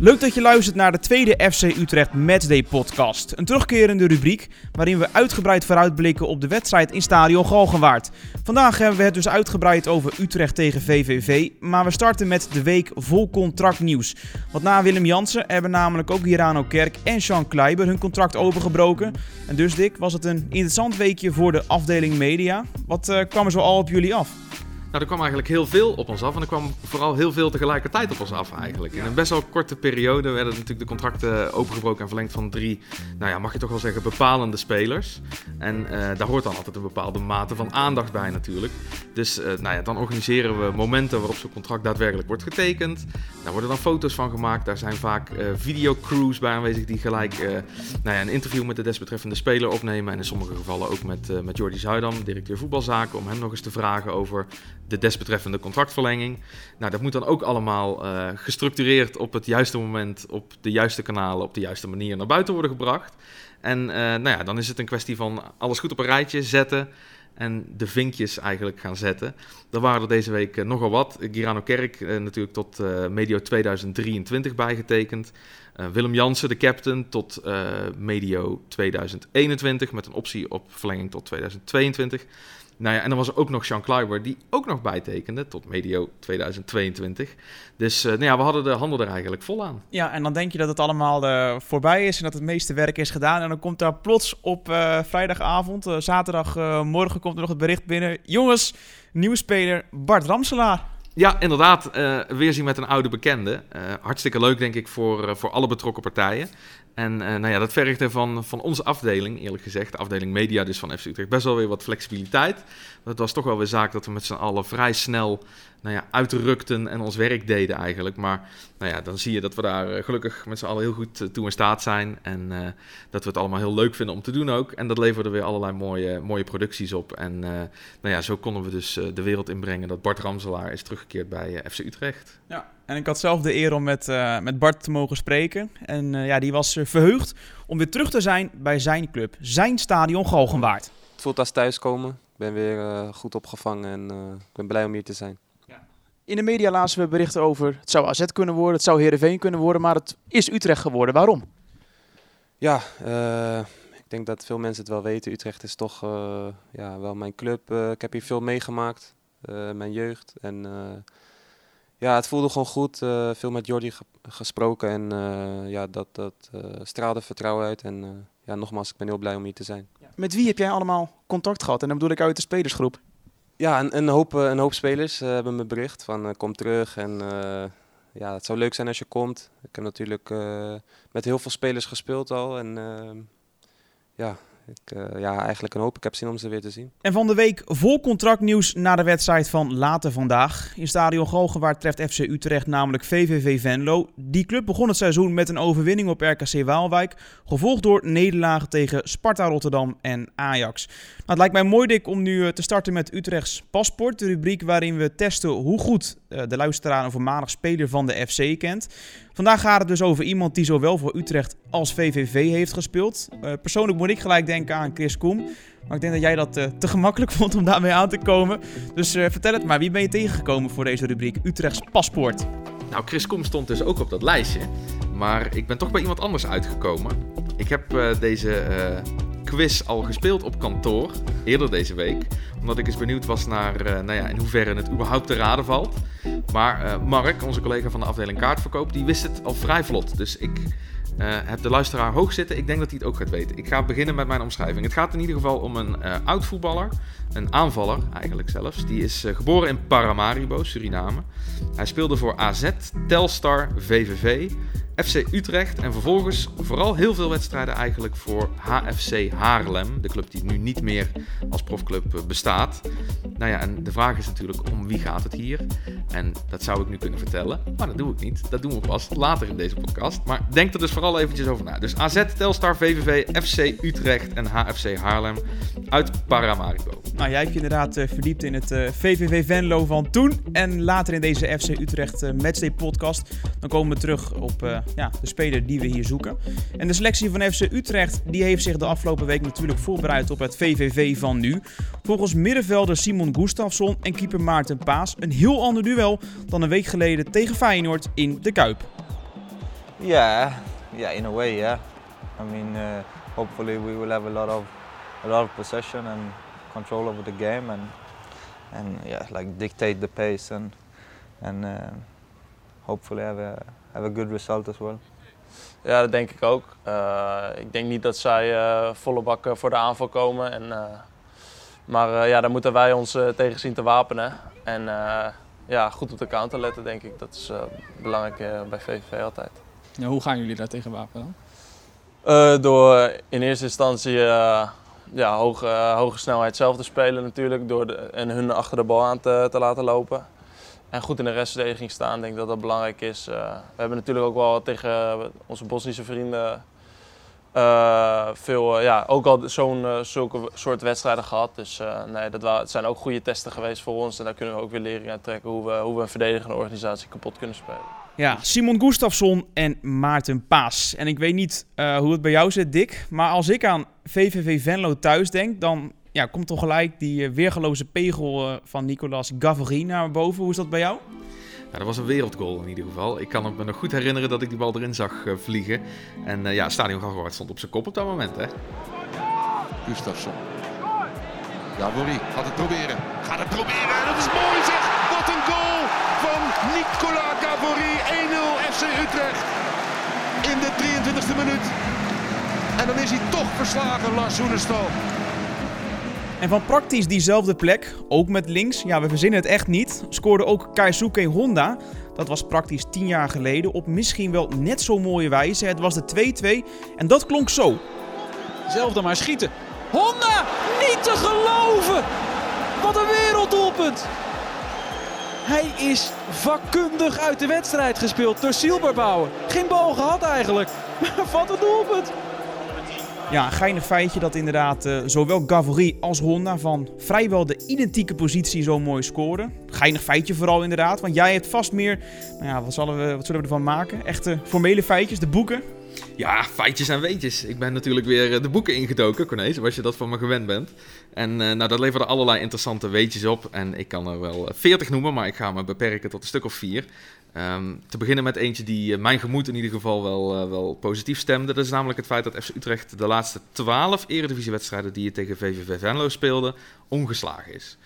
Leuk dat je luistert naar de tweede FC Utrecht Matchday podcast. Een terugkerende rubriek waarin we uitgebreid vooruitblikken op de wedstrijd in Stadion Galgenwaard. Vandaag hebben we het dus uitgebreid over Utrecht tegen VVV, maar we starten met de week vol contractnieuws. Want na Willem Jansen hebben namelijk ook Hirano Kerk en Sean Kleiber hun contract opengebroken. En dus Dick, was het een interessant weekje voor de afdeling media. Wat uh, kwam er zo al op jullie af? Nou, er kwam eigenlijk heel veel op ons af. En er kwam vooral heel veel tegelijkertijd op ons af eigenlijk. In een best wel korte periode werden natuurlijk de contracten opengebroken en verlengd van drie, nou ja, mag je toch wel zeggen, bepalende spelers. En uh, daar hoort dan altijd een bepaalde mate van aandacht bij natuurlijk. Dus uh, nou ja, dan organiseren we momenten waarop zo'n contract daadwerkelijk wordt getekend. Daar worden dan foto's van gemaakt. Daar zijn vaak uh, videocrews bij aanwezig die gelijk nou ja, een interview met de desbetreffende speler opnemen. En in sommige gevallen ook met, met Jordi Zuidam, directeur voetbalzaken, om hem nog eens te vragen over de desbetreffende contractverlenging. Nou, dat moet dan ook allemaal uh, gestructureerd op het juiste moment, op de juiste kanalen, op de juiste manier naar buiten worden gebracht. En uh, nou ja, dan is het een kwestie van alles goed op een rijtje zetten en de vinkjes eigenlijk gaan zetten. Er waren er deze week uh, nogal wat. Girano Kerk natuurlijk tot medio 2023 bijgetekend. Willem Jansen, de captain, tot medio 2021 met een optie op verlenging tot 2022. Nou ja, en dan was er ook nog Sean Kleiber, die ook nog bijtekende tot medio 2022. Dus uh, nou ja, we hadden de handen er eigenlijk vol aan. Ja, en dan denk je dat het allemaal uh, voorbij is en dat het meeste werk is gedaan. En dan komt daar plots op uh, vrijdagavond, zaterdagmorgen komt er nog het bericht binnen. Jongens, nieuwe speler Bart Ramselaar. Ja, inderdaad. Uh, weer zien met een oude bekende. Uh, hartstikke leuk, denk ik, voor, uh, voor alle betrokken partijen. En nou ja, dat vergde van, van onze afdeling, eerlijk gezegd, de afdeling media dus van FC Utrecht, best wel weer wat flexibiliteit. Het was toch wel weer zaak dat we met z'n allen vrij snel nou ja, uitrukten en ons werk deden eigenlijk. Maar nou ja, dan zie je dat we daar eh, gelukkig met z'n allen heel goed eh, toe in staat zijn. En uh, dat we het allemaal heel leuk vinden om te doen ook. En dat leverde weer allerlei mooie, mooie producties op. En uh, nou ja, zo konden we dus de wereld inbrengen dat Bart Ramselaar is teruggekeerd bij FC Utrecht. Ja, en ik had zelf de eer om met, met Bart te mogen spreken. En ja, die was verheugd om weer terug te zijn bij zijn club, zijn stadion Galgenwaard. Het voelt als thuiskomen. Ik ben weer goed opgevangen en ik ben blij om hier te zijn. In de media lazen we berichten over het zou AZ kunnen worden, het zou Heerenveen kunnen worden, maar het is Utrecht geworden. Waarom? Ja, uh, ik denk dat veel mensen het wel weten. Utrecht is toch uh, ja, wel mijn club. Uh, ik heb hier veel meegemaakt, mijn jeugd. En ja, het voelde gewoon goed. veel met Jordi ge gesproken en ja, dat, dat straalde vertrouwen uit. En ja, nogmaals, ik ben heel blij om hier te zijn. Met wie heb jij allemaal contact gehad? En dan bedoel ik uit de spelersgroep. Ja, een, hoop, een hoop spelers uh, hebben me bericht van uh, kom terug en ja, het zou leuk zijn als je komt. Ik heb natuurlijk met heel veel spelers gespeeld al en ja, ik, uh, ja, eigenlijk een hoop. Ik heb zin om ze weer te zien. En van de week vol contractnieuws naar de wedstrijd van later vandaag. In Stadion Galgenwaard treft FC Utrecht namelijk VVV Venlo. Die club begon het seizoen met een overwinning op RKC Waalwijk. Gevolgd door nederlagen tegen Sparta Rotterdam en Ajax. Nou, het lijkt mij mooi dik om nu eh, te starten met Utrechts Paspoort. De rubriek waarin we testen hoe goed de luisteraar een voormalig speler van de FC kent. Vandaag gaat het dus over iemand die zowel voor Utrecht als VVV heeft gespeeld. Uh, persoonlijk moet ik gelijk denken aan Chris Koem. Maar ik denk dat jij dat uh, te gemakkelijk vond om daarmee aan te komen. Dus vertel het maar, wie ben je tegengekomen voor deze rubriek Utrechts Paspoort? Nou, Chris Koem stond dus ook op dat lijstje. Maar ik ben toch bij iemand anders uitgekomen. Ik heb deze quiz al gespeeld op kantoor, eerder deze week. Omdat ik eens benieuwd was naar uh, nou ja, in hoeverre het überhaupt te raden valt. Maar uh, Mark, onze collega van de afdeling kaartverkoop, die wist het al vrij vlot. Dus ik uh, heb de luisteraar hoog zitten. Ik denk dat hij het ook gaat weten. Ik ga beginnen met mijn omschrijving. Het gaat in ieder geval om een oud voetballer. Een aanvaller eigenlijk zelfs. Die is geboren in Paramaribo, Suriname. Hij speelde voor AZ, Telstar, VVV, FC Utrecht en vervolgens vooral heel veel wedstrijden eigenlijk voor HFC Haarlem, de club die nu niet meer als profclub eh, bestaat. Nou ja, en de vraag is natuurlijk om wie gaat het hier? En dat zou ik nu kunnen vertellen, maar dat doe ik niet. Dat doen we pas later in deze podcast. Maar denk er dus vooral eventjes over na. Dus AZ, Telstar, VVV, FC Utrecht en HFC Haarlem uit Paramaribo. Nou, jij hebt je inderdaad uh, verdiept in het uh, eh, VVV Venlo van toen. En later in deze FC Utrecht uh, Matchday podcast, dan komen we terug op ja, de speler die we hier zoeken. En de selectie van FC Utrecht die heeft zich de afgelopen week natuurlijk voorbereid op het VVV van nu. Volgens middenvelder Simon Gustafsson en keeper Maarten Paas een heel ander duel dan een week geleden tegen Feyenoord in de Kuip. Yeah, yeah, in a way, yeah. I mean, hopefully we will have a lot of a lot of possession and control over the game, and and yeah, like dictate the pace and and uh, hopefully have a have a good result as well. Ja, dat denk ik ook. Uh, ik denk niet dat zij uh, volle bak voor de aanval komen. En, uh, maar ja, daar moeten wij ons tegen zien te wapenen. En ja, goed op de counter letten, denk ik. Dat is belangrijk bij VVV altijd. Ja, hoe gaan jullie daar tegen wapenen dan? door in eerste instantie ja, hoge, hoge snelheid zelf te spelen natuurlijk. Door en hun achter de bal aan te, te laten lopen en goed in de restverdediging staan. Ik denk dat dat belangrijk is. Uh, we hebben natuurlijk ook wel tegen onze Bosnische vrienden veel, ja, ook al zo'n zulke soort wedstrijden gehad. Dus nee, dat het zijn ook goede testen geweest voor ons. En daar kunnen we ook weer lering uit trekken hoe we, hoe we een verdedigende organisatie kapot kunnen spelen. Ja, Simon Gustafsson en Maarten Paas. En ik weet niet hoe het bij jou zit, Dick. Maar als ik aan VVV Venlo thuis denk, dan ja, komt toch gelijk die uh, weergeloze pegel uh, van Nicolas Gavri naar boven. Hoe is dat bij jou? Ja, dat was een wereldgoal in ieder geval. Ik kan me nog goed herinneren dat ik die bal erin zag uh, vliegen. En ja, Stadion Galgenwaard stond op zijn kop op dat moment. Hè. Gustafsson. Gavri gaat het proberen. Gaat het proberen. En dat is mooi zeg. Nicolas Gavri. 1-0 FC Utrecht. In de 23e minuut. En dan is hij toch verslagen, Lars. En van praktisch diezelfde plek, ook met links, ja we verzinnen het echt niet, scoorde ook Kaisuke Honda. Dat was praktisch 10 jaar geleden op misschien wel net zo mooie wijze. Het was de 2-2 en dat klonk zo. Zelfde maar schieten. Honda, niet te geloven! Wat een werelddoelpunt! Hij is vakkundig uit de wedstrijd gespeeld door Silberbouwer. Geen bal gehad eigenlijk, maar wat een doelpunt! Ja, een geinig feitje dat inderdaad uh, zowel Gavory als Honda van vrijwel de identieke positie zo mooi scoren. Geinig feitje vooral inderdaad, want jij hebt vast meer, nou ja, wat, zullen we, wat zullen we ervan maken? Echte formele feitjes, de boeken? Ja, feitjes en weetjes. Ik ben natuurlijk weer eh, de boeken ingedoken, Corné, zoals je dat van me gewend bent. En uh, nou, dat leverde allerlei interessante weetjes op. En ik kan er wel veertig noemen, maar ik ga me beperken tot een stuk of vier. Um, te beginnen met eentje die uh, mijn gemoed in ieder geval wel, uh, wel positief stemde. Dat is namelijk het feit dat FC Utrecht de laatste 12 eredivisiewedstrijden die je tegen VVV Venlo speelde, ongeslagen is.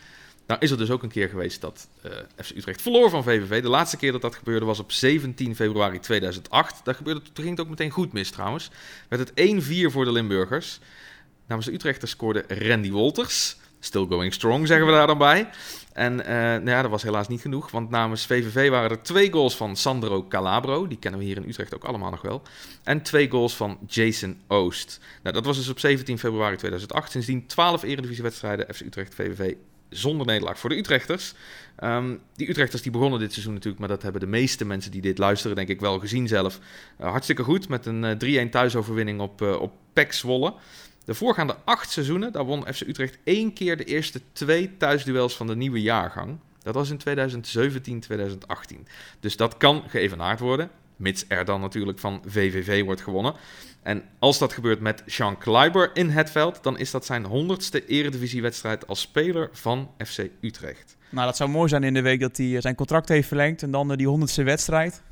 Nou is er dus ook een keer geweest dat uh, FC Utrecht verloor van VVV. De laatste keer dat dat gebeurde was op 17 februari 2008. Dat gebeurde, toen ging het ook meteen goed mis trouwens. Werd het 1-4 voor de Limburgers. Namens de scoorde Randy Wolters. Still going strong, zeggen we daar dan bij. En uh, nou ja, dat was helaas niet genoeg, want namens VVV waren er twee goals van Sandro Calabro, die kennen we hier in Utrecht ook allemaal nog wel, en twee goals van Jason Oost. Nou, dat was dus op 17 februari 2008. Sindsdien 12 eredivisiewedstrijden FC Utrecht VVV zonder nederlaag voor de Utrechters. Um, die Utrechters die begonnen dit seizoen natuurlijk, maar dat hebben de meeste mensen die dit luisteren denk ik wel gezien zelf. Uh, hartstikke goed met een uh, 3-1 thuisoverwinning op, op PEC Zwolle. De voorgaande acht seizoenen, daar won FC Utrecht één keer de eerste twee thuisduels van de nieuwe jaargang. Dat was in 2017, 2018. Dus dat kan geëvenaard worden, mits er dan natuurlijk van VVV wordt gewonnen. En als dat gebeurt met Sean Kleiber in het veld, dan is dat zijn honderdste eredivisiewedstrijd als speler van FC Utrecht. Nou, dat zou mooi zijn in de week dat hij eh, zijn contract heeft verlengd en dan die honderdste wedstrijd.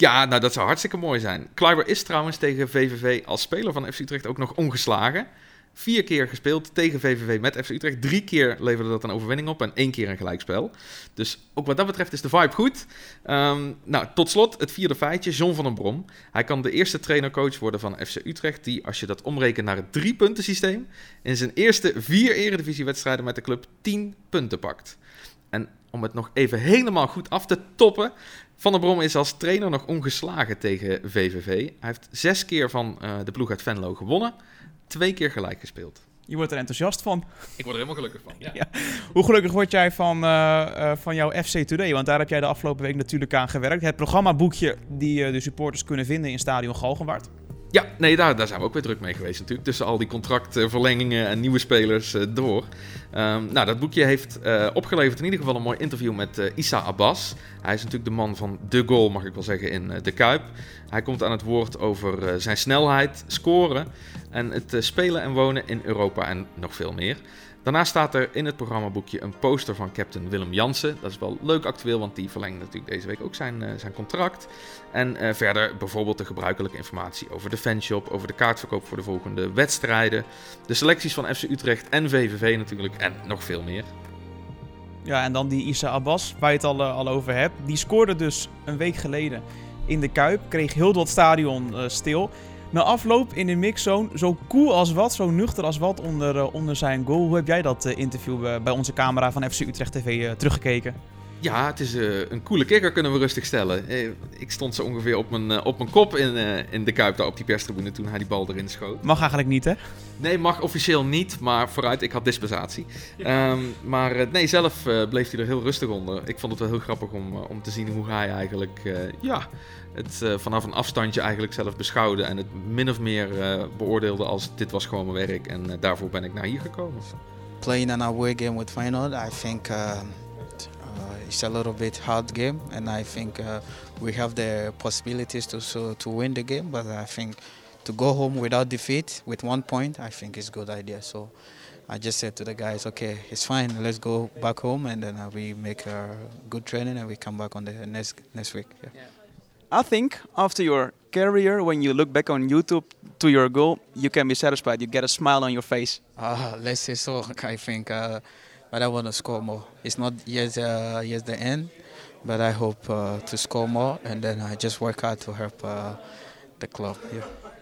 Ja, nou dat zou hartstikke mooi zijn. Kleiber is trouwens tegen VVV als speler van FC Utrecht ook nog ongeslagen. Vier keer gespeeld tegen VVV met FC Utrecht. Drie keer leverde dat een overwinning op en één keer een gelijkspel. Dus ook wat dat betreft is de vibe goed. Um, nou, tot slot het vierde feitje. John van den Brom. Hij kan de eerste trainer-coach worden van FC Utrecht... die, als je dat omrekent naar het drie-punten systeem... in zijn eerste vier eredivisiewedstrijden met de club 10 punten pakt. En om het nog even helemaal goed af te toppen... Van der Brom is als trainer nog ongeslagen tegen VVV. Hij heeft zes keer van uh, de ploeg uit Venlo gewonnen, twee keer gelijk gespeeld. Je wordt er enthousiast van. Ik word er helemaal gelukkig van. Ja. ja. Hoe gelukkig word jij van, uh, uh, van jouw FC Today? Want daar heb jij de afgelopen week natuurlijk aan gewerkt. Het programmaboekje die uh, de supporters kunnen vinden in Stadion Galgenwaard. Ja, nee, daar, daar zijn we ook weer druk mee geweest natuurlijk. Tussen al die contractverlengingen en nieuwe spelers uh, door. Um, nou, dat boekje heeft uh, opgeleverd in ieder geval een mooi interview met uh, Issa Abbas. Hij is natuurlijk de man van de goal, mag ik wel zeggen, in de Kuip. Hij komt aan het woord over zijn snelheid, scoren en het spelen en wonen in Europa en nog veel meer. Daarnaast staat er in het programmaboekje een poster van captain Willem Jansen. Dat is wel leuk actueel, want die verlengt natuurlijk deze week ook zijn, uh, zijn contract. En uh, verder bijvoorbeeld de gebruikelijke informatie over de fanshop, over de kaartverkoop voor de volgende wedstrijden, de selecties van FC Utrecht en VVV natuurlijk en nog veel meer. Ja, en dan die Issa Abbas, waar je het al, uh, al over hebt. Die scoorde dus een week geleden in de Kuip, kreeg heel dat stadion stil. Na afloop in de mixzone, zo cool als wat, zo nuchter als wat onder, uh, onder zijn goal. Hoe heb jij dat uh, interview uh, bij onze camera van FC Utrecht TV teruggekeken? Ja, het is een coole kikker, kunnen we rustig stellen. ik stond zo ongeveer op mijn, op mijn kop in, in de Kuip, daar op die perstribune, toen hij die bal erin schoot. Mag eigenlijk niet, hè? Nee, mag officieel niet, maar vooruit, ik had dispensatie. Ja. Um, maar nee, zelf bleef hij er heel rustig onder. Ik vond het wel heel grappig om, om te zien hoe hij eigenlijk, ja het uh, vanaf een afstandje eigenlijk zelf beschouwde en het min of meer uh, beoordeelde als dit was gewoon mijn werk en uh, daarvoor ben ik naar hier gekomen. Playing an away game with Feyenoord, I think it's a little bit hard game and I think we have the possibilities to so, to win the game, but I think to go home without defeat with one point, I think is a good idea. So I just said to the guys, okay, it's fine. Let's go back home and then we make a good training and we come back on the next next week. Yeah. Yeah. I think after your career, when you look back on YouTube to your goal, you can be satisfied. You get a smile on your face. Uh, let's say so. I think, uh, but I want to score more. It's not yet, uh, yet the end, but I hope uh, to score more, and then I just work hard to help uh, the club.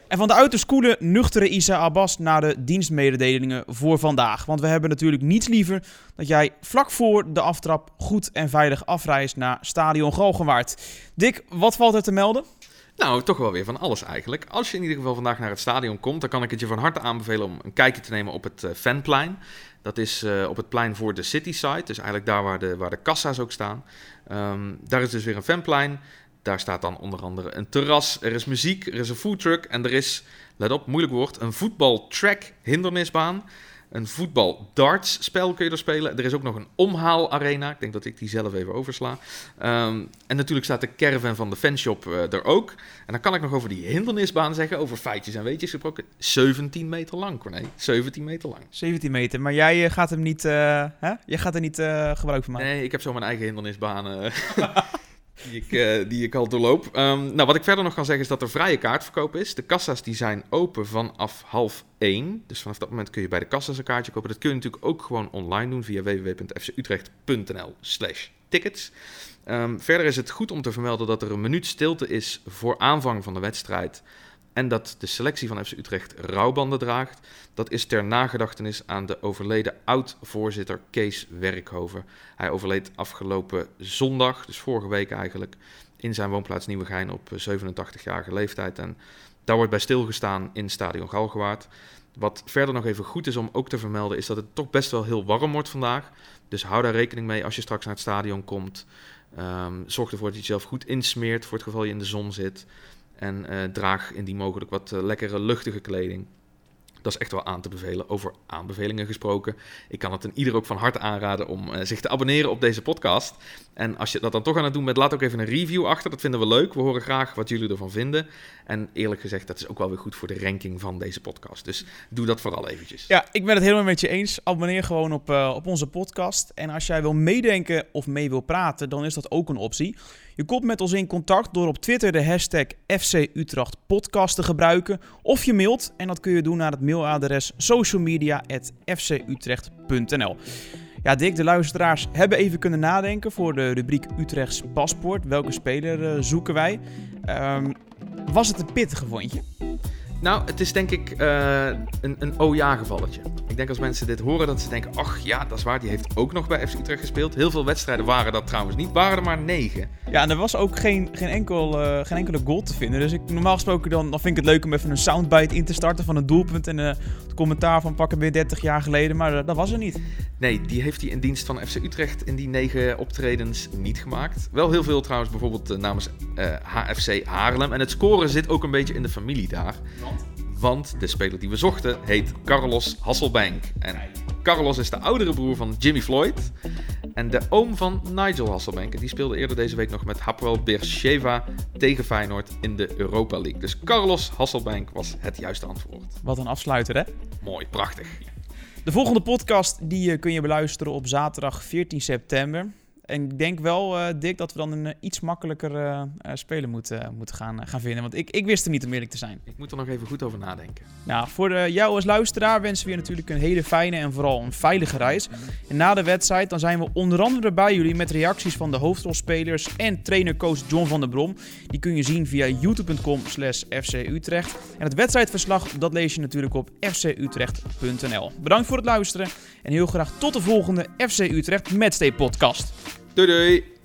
En van de uiterst koele, nuchtere Isa Abbas naar de dienstmededelingen voor vandaag. Want we hebben natuurlijk niets liever dat jij vlak voor de aftrap goed en veilig afreist naar Stadion Galgenwaard. Dick, wat valt er te melden? Nou, toch wel weer van alles eigenlijk. Als je in ieder geval vandaag naar het stadion komt, dan kan ik het je van harte aanbevelen om een kijkje te nemen op het uh, Fanplein. Dat is uh, op het plein voor de City Side, dus eigenlijk daar waar de, waar de kassa's ook staan. Um, daar is dus weer een fanplein. Daar staat dan onder andere een terras, er is muziek, er is een foodtruck en er is, let op, moeilijk woord, een voetbaltrack hindernisbaan. Een voetbal darts spel kun je er spelen. Er is ook nog een omhaalarena. Ik denk dat ik die zelf even oversla. Um, en natuurlijk staat de caravan van de fanshop uh, er ook. En dan kan ik nog over die hindernisbaan zeggen, over feitjes en weetjes gesproken. 17 meter lang, Corné. 17 meter lang. 17 meter, maar jij uh, gaat hem niet, uh, hè? Jij gaat er niet gebruik van maken? Nee, ik heb zo mijn eigen hindernisbaan. die ik, uh, die ik al doorloop. Um, nou, wat ik verder nog kan zeggen is dat er vrije kaartverkoop is. De kassa's die zijn open vanaf half 1. Dus vanaf dat moment kun je bij de kassa's een kaartje kopen. Dat kun je natuurlijk ook gewoon online doen via www.fcutrecht.nl slash tickets. Um, verder is het goed om te vermelden dat er een minuut stilte is voor aanvang van de wedstrijd en dat de selectie van FC Utrecht rouwbanden draagt. Dat is ter nagedachtenis aan de overleden oud-voorzitter Kees Werkhoven. Hij overleed afgelopen zondag, dus vorige week eigenlijk, in zijn woonplaats Nieuwegein op 87-jarige leeftijd. En daar wordt bij stilgestaan in Stadion Galgenwaard. Wat verder nog even goed is om ook te vermelden, is dat het toch best wel heel warm wordt vandaag. Dus hou daar rekening mee als je straks naar het stadion komt. Um, zorg ervoor dat je jezelf goed insmeert voor het geval je in de zon zit. En uh, draag indien mogelijk wat uh, lekkere luchtige kleding. Dat is echt wel aan te bevelen. Over aanbevelingen gesproken. Ik kan het een ieder ook van harte aanraden om uh, zich te abonneren op deze podcast. En als je dat dan toch aan het doen bent, laat ook even een review achter. Dat vinden we leuk. We horen graag wat jullie ervan vinden. En eerlijk gezegd, dat is ook wel weer goed voor de ranking van deze podcast. Dus doe dat vooral eventjes. Ja, ik ben het helemaal met je eens. Abonneer gewoon op, op onze podcast. En als jij wil meedenken of mee wil praten, dan is dat ook een optie. Je komt met ons in contact door op Twitter de hashtag FC Utrecht podcast te gebruiken. Of je mailt en dat kun je doen naar het mailadres socialmedia.fcutrecht.nl. Ja, Dick, de luisteraars hebben even kunnen nadenken voor de rubriek Utrechts paspoort. Welke speler uh, zoeken wij? Um, was het een pittige vondje? Nou, het is denk ik uh, een, een oh-ja-gevalletje. Ik denk als mensen dit horen dat ze denken, ach ja, dat is waar, die heeft ook nog bij FC Utrecht gespeeld. Heel veel wedstrijden waren dat trouwens niet, waren er maar negen. Ja, en er was ook geen, geen, enkel, uh, geen enkele goal te vinden. Dus ik, normaal gesproken dan, dan vind ik het leuk om even een soundbite in te starten van een doelpunt en uh, het commentaar van pakken weer 30 jaar geleden, maar dat was er niet. Nee, die heeft hij in dienst van FC Utrecht in die negen optredens niet gemaakt. Wel heel veel trouwens, bijvoorbeeld namens HFC Haarlem. En het scoren zit ook een beetje in de familie daar. Want de speler die we zochten heet Carlos Hasselbank. En Carlos is de oudere broer van Jimmy Floyd. En de oom van Nigel Hasselbank. En die speelde eerder deze week nog met Hapoel Beersheva tegen Feyenoord in de Europa League. Dus Carlos Hasselbank was het juiste antwoord. Wat een afsluiter, hè? Mooi, prachtig. De volgende podcast die eh, kun je beluisteren op zaterdag 14 september. En ik denk wel, uh, Dick, dat we dan een uh, iets makkelijker uh, speler moeten, moeten gaan, gaan vinden. Want ik, ik wist hem niet om eerlijk te zijn. Ik moet er nog even goed over nadenken. Nou, voor jou als luisteraar wensen we je natuurlijk een hele fijne en vooral een veilige reis. En na de wedstrijd dan zijn we onder andere bij jullie met reacties van de hoofdrolspelers en trainer-coach John van der Brom. Die kun je zien via youtube.com slash FC Utrecht. En het wedstrijdverslag dat lees je natuurlijk op fcutrecht.nl. Bedankt voor het luisteren en heel graag tot de volgende FC Utrecht Matchday podcast. Doei doei!